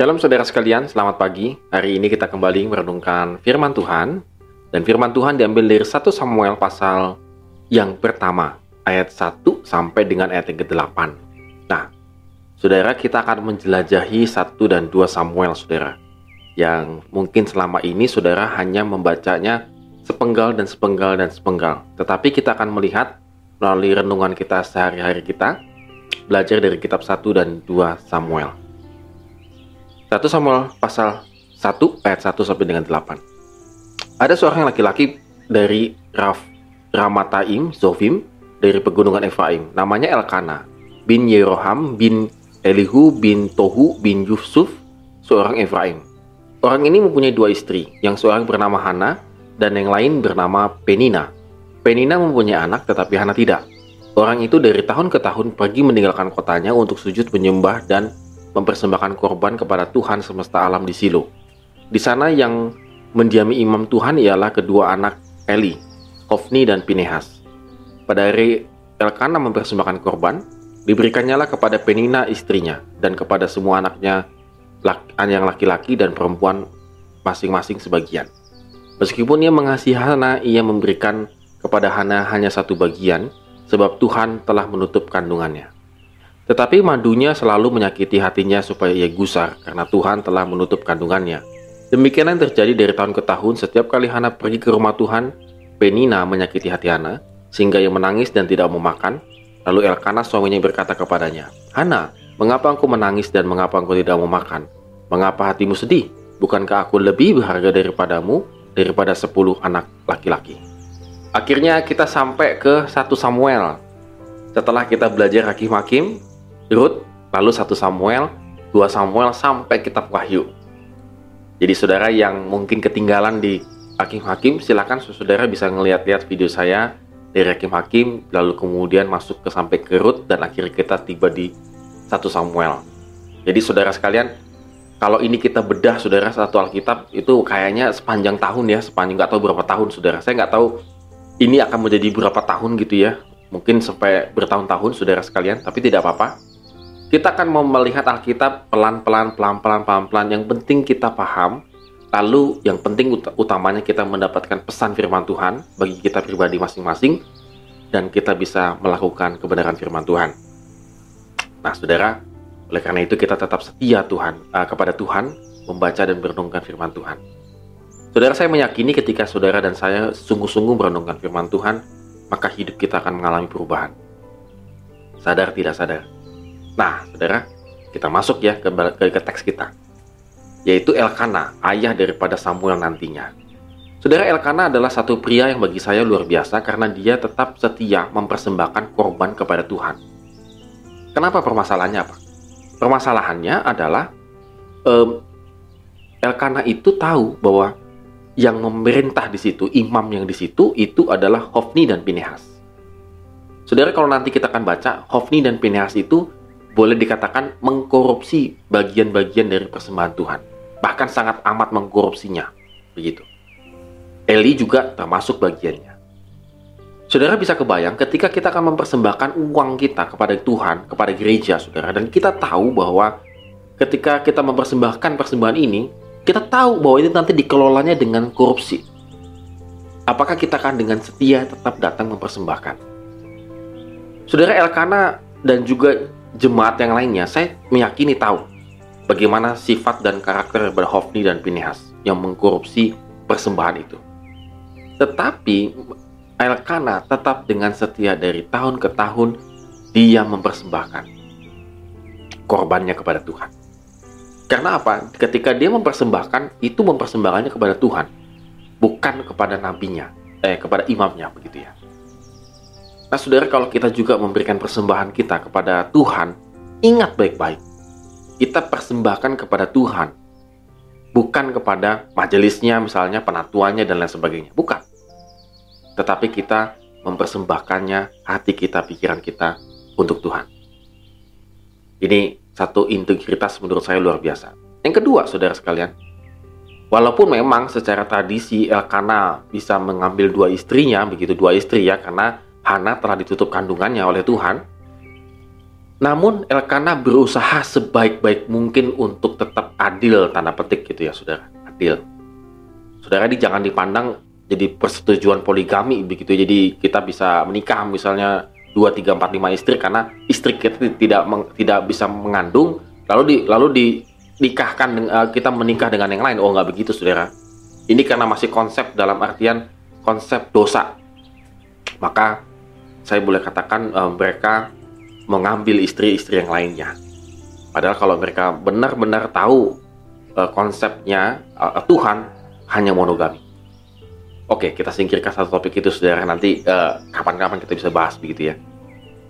Shalom saudara sekalian, selamat pagi. Hari ini kita kembali merenungkan firman Tuhan. Dan firman Tuhan diambil dari 1 Samuel pasal yang pertama, ayat 1 sampai dengan ayat yang ke-8. Nah, saudara kita akan menjelajahi 1 dan 2 Samuel, saudara. Yang mungkin selama ini saudara hanya membacanya sepenggal dan sepenggal dan sepenggal. Tetapi kita akan melihat melalui renungan kita sehari-hari kita, belajar dari kitab 1 dan 2 Samuel. 1 Samuel pasal 1 ayat 1 sampai dengan 8. Ada seorang laki-laki dari Raf, Ramataim, Zofim, dari pegunungan Efraim. Namanya Elkana, bin Yeroham, bin Elihu, bin Tohu, bin Yusuf, seorang Efraim. Orang ini mempunyai dua istri, yang seorang bernama Hana dan yang lain bernama Penina. Penina mempunyai anak tetapi Hana tidak. Orang itu dari tahun ke tahun pergi meninggalkan kotanya untuk sujud menyembah dan mempersembahkan korban kepada Tuhan semesta alam di Silo. Di sana yang mendiami imam Tuhan ialah kedua anak Eli, Hofni dan Pinehas. Pada hari Elkana mempersembahkan korban, diberikannya kepada Penina istrinya dan kepada semua anaknya yang laki-laki dan perempuan masing-masing sebagian. Meskipun ia mengasihi Hana, ia memberikan kepada Hana hanya satu bagian, sebab Tuhan telah menutup kandungannya. Tetapi madunya selalu menyakiti hatinya supaya ia gusar, karena Tuhan telah menutup kandungannya. Demikian yang terjadi dari tahun ke tahun setiap kali Hana pergi ke rumah Tuhan, Penina menyakiti hati Hana, sehingga ia menangis dan tidak mau makan. Lalu Elkanah suaminya berkata kepadanya, Hana, mengapa engkau menangis dan mengapa engkau tidak mau makan? Mengapa hatimu sedih? Bukankah aku lebih berharga daripadamu, daripada sepuluh anak laki-laki? Akhirnya kita sampai ke satu Samuel. Setelah kita belajar Hakim-Hakim, Rut, lalu satu Samuel, dua Samuel, sampai kitab Wahyu. Jadi saudara yang mungkin ketinggalan di Hakim-Hakim, silakan saudara bisa ngeliat-liat video saya dari Hakim-Hakim, lalu kemudian masuk ke sampai ke Rut, dan akhirnya kita tiba di satu Samuel. Jadi saudara sekalian, kalau ini kita bedah saudara satu Alkitab itu kayaknya sepanjang tahun ya, sepanjang nggak tahu berapa tahun saudara. Saya nggak tahu ini akan menjadi berapa tahun gitu ya. Mungkin sampai bertahun-tahun saudara sekalian, tapi tidak apa-apa kita akan mau melihat Alkitab pelan-pelan, pelan-pelan, pelan-pelan. Yang penting kita paham. Lalu yang penting ut utamanya kita mendapatkan pesan firman Tuhan bagi kita pribadi masing-masing. Dan kita bisa melakukan kebenaran firman Tuhan. Nah saudara, oleh karena itu kita tetap setia Tuhan uh, kepada Tuhan, membaca dan merenungkan firman Tuhan. Saudara saya meyakini ketika saudara dan saya sungguh-sungguh merenungkan firman Tuhan, maka hidup kita akan mengalami perubahan. Sadar tidak sadar, Nah, saudara, kita masuk ya ke, ke, ke teks kita. Yaitu Elkana, ayah daripada Samuel nantinya. Saudara Elkana adalah satu pria yang bagi saya luar biasa karena dia tetap setia mempersembahkan korban kepada Tuhan. Kenapa permasalahannya apa? Permasalahannya adalah um, Elkana itu tahu bahwa yang memerintah di situ, imam yang di situ itu adalah Hofni dan Pinehas. Saudara kalau nanti kita akan baca, Hofni dan Pinehas itu boleh dikatakan mengkorupsi bagian-bagian dari persembahan Tuhan. Bahkan sangat amat mengkorupsinya. Begitu. Eli juga termasuk bagiannya. Saudara bisa kebayang ketika kita akan mempersembahkan uang kita kepada Tuhan, kepada gereja, saudara, dan kita tahu bahwa ketika kita mempersembahkan persembahan ini, kita tahu bahwa itu nanti dikelolanya dengan korupsi. Apakah kita akan dengan setia tetap datang mempersembahkan? Saudara Elkana dan juga jemaat yang lainnya, saya meyakini tahu bagaimana sifat dan karakter daripada Hofni dan Pinehas yang mengkorupsi persembahan itu. Tetapi Elkana tetap dengan setia dari tahun ke tahun dia mempersembahkan korbannya kepada Tuhan. Karena apa? Ketika dia mempersembahkan, itu mempersembahkannya kepada Tuhan, bukan kepada nabinya, eh kepada imamnya begitu ya. Nah, saudara, kalau kita juga memberikan persembahan kita kepada Tuhan, ingat baik-baik. Kita persembahkan kepada Tuhan, bukan kepada majelisnya, misalnya penatuannya dan lain sebagainya. Bukan. Tetapi kita mempersembahkannya hati kita, pikiran kita untuk Tuhan. Ini satu integritas menurut saya luar biasa. Yang kedua, saudara sekalian, walaupun memang secara tradisi Elkana bisa mengambil dua istrinya, begitu dua istri ya, karena Hana telah ditutup kandungannya oleh Tuhan. Namun Elkana berusaha sebaik-baik mungkin untuk tetap adil tanda petik gitu ya saudara, adil. Saudara ini jangan dipandang jadi persetujuan poligami begitu. Jadi kita bisa menikah misalnya 2 3 4 5 istri karena istri kita tidak meng, tidak bisa mengandung lalu di lalu dinikahkan uh, kita menikah dengan yang lain. Oh nggak begitu saudara. Ini karena masih konsep dalam artian konsep dosa. Maka saya boleh katakan uh, mereka mengambil istri-istri yang lainnya. Padahal kalau mereka benar-benar tahu uh, konsepnya uh, Tuhan hanya monogami. Oke, kita singkirkan satu topik itu saudara nanti kapan-kapan uh, kita bisa bahas begitu ya.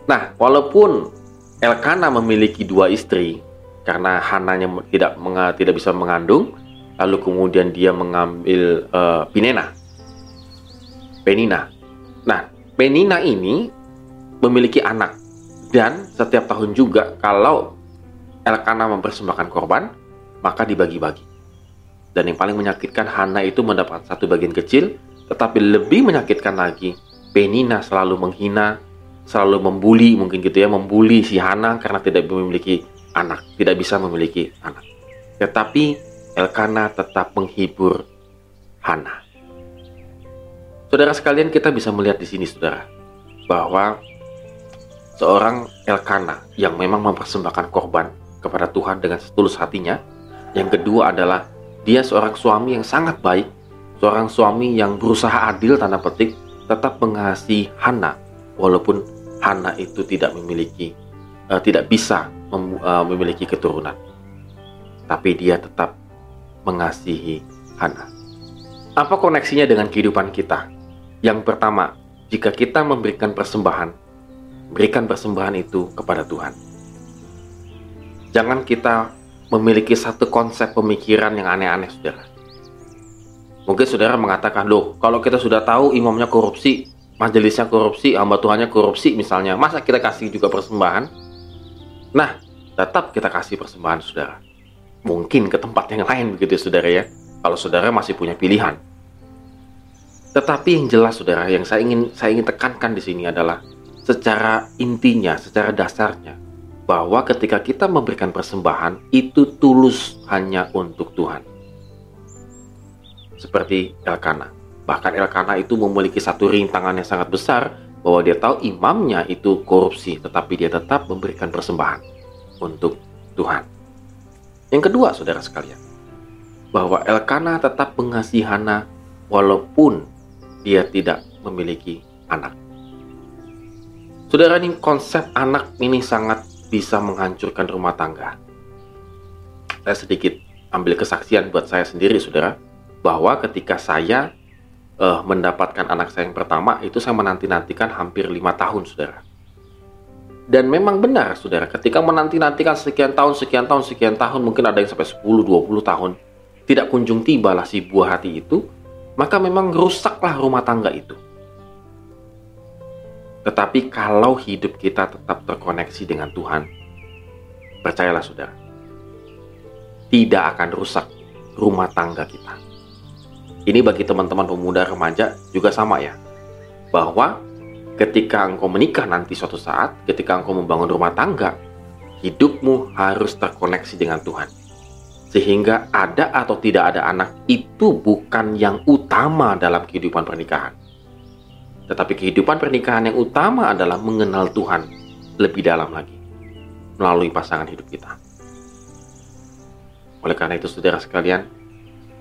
Nah, walaupun Elkana memiliki dua istri karena Hananya tidak menga, tidak bisa mengandung, lalu kemudian dia mengambil uh, Pinena, Penina. Nah, Penina ini memiliki anak dan setiap tahun juga kalau Elkana mempersembahkan korban, maka dibagi-bagi. Dan yang paling menyakitkan Hana itu mendapat satu bagian kecil, tetapi lebih menyakitkan lagi, Penina selalu menghina, selalu membuli mungkin gitu ya, membuli si Hana karena tidak memiliki anak, tidak bisa memiliki anak. Tetapi Elkana tetap menghibur Hana. Saudara sekalian kita bisa melihat di sini saudara, bahwa seorang Elkana yang memang mempersembahkan korban kepada Tuhan dengan setulus hatinya. Yang kedua adalah dia seorang suami yang sangat baik, seorang suami yang berusaha adil tanda petik, tetap mengasihi Hana walaupun Hana itu tidak memiliki uh, tidak bisa mem, uh, memiliki keturunan. Tapi dia tetap mengasihi Hana. Apa koneksinya dengan kehidupan kita? Yang pertama, jika kita memberikan persembahan, berikan persembahan itu kepada Tuhan. Jangan kita memiliki satu konsep pemikiran yang aneh-aneh, saudara. Mungkin saudara mengatakan, loh, kalau kita sudah tahu imamnya korupsi, majelisnya korupsi, hamba Tuhannya korupsi misalnya, masa kita kasih juga persembahan? Nah, tetap kita kasih persembahan, saudara. Mungkin ke tempat yang lain begitu, saudara ya. Kalau saudara masih punya pilihan. Tetapi yang jelas, saudara, yang saya ingin saya ingin tekankan di sini adalah secara intinya, secara dasarnya, bahwa ketika kita memberikan persembahan itu tulus hanya untuk Tuhan. Seperti Elkana. Bahkan Elkana itu memiliki satu rintangan yang sangat besar bahwa dia tahu imamnya itu korupsi, tetapi dia tetap memberikan persembahan untuk Tuhan. Yang kedua, saudara sekalian, bahwa Elkana tetap mengasihi Hana walaupun dia tidak memiliki anak. Saudara ini konsep anak ini sangat bisa menghancurkan rumah tangga. Saya sedikit ambil kesaksian buat saya sendiri, saudara, bahwa ketika saya uh, mendapatkan anak saya yang pertama, itu saya menanti-nantikan hampir lima tahun, saudara. Dan memang benar, saudara, ketika menanti-nantikan sekian tahun, sekian tahun, sekian tahun, mungkin ada yang sampai 10-20 tahun, tidak kunjung tibalah si buah hati itu, maka memang rusaklah rumah tangga itu. Tetapi kalau hidup kita tetap terkoneksi dengan Tuhan, percayalah saudara, tidak akan rusak rumah tangga kita. Ini bagi teman-teman pemuda remaja juga sama ya, bahwa ketika engkau menikah nanti suatu saat, ketika engkau membangun rumah tangga, hidupmu harus terkoneksi dengan Tuhan. Sehingga ada atau tidak ada anak itu bukan yang utama dalam kehidupan pernikahan tetapi kehidupan pernikahan yang utama adalah mengenal Tuhan lebih dalam lagi melalui pasangan hidup kita. Oleh karena itu, saudara sekalian,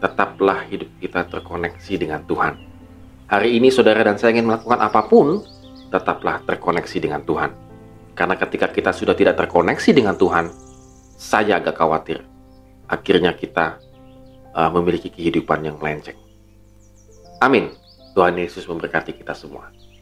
tetaplah hidup kita terkoneksi dengan Tuhan. Hari ini, saudara dan saya ingin melakukan apa pun, tetaplah terkoneksi dengan Tuhan. Karena ketika kita sudah tidak terkoneksi dengan Tuhan, saya agak khawatir. Akhirnya kita uh, memiliki kehidupan yang melenceng. Amin. Tuhan Yesus memberkati kita semua.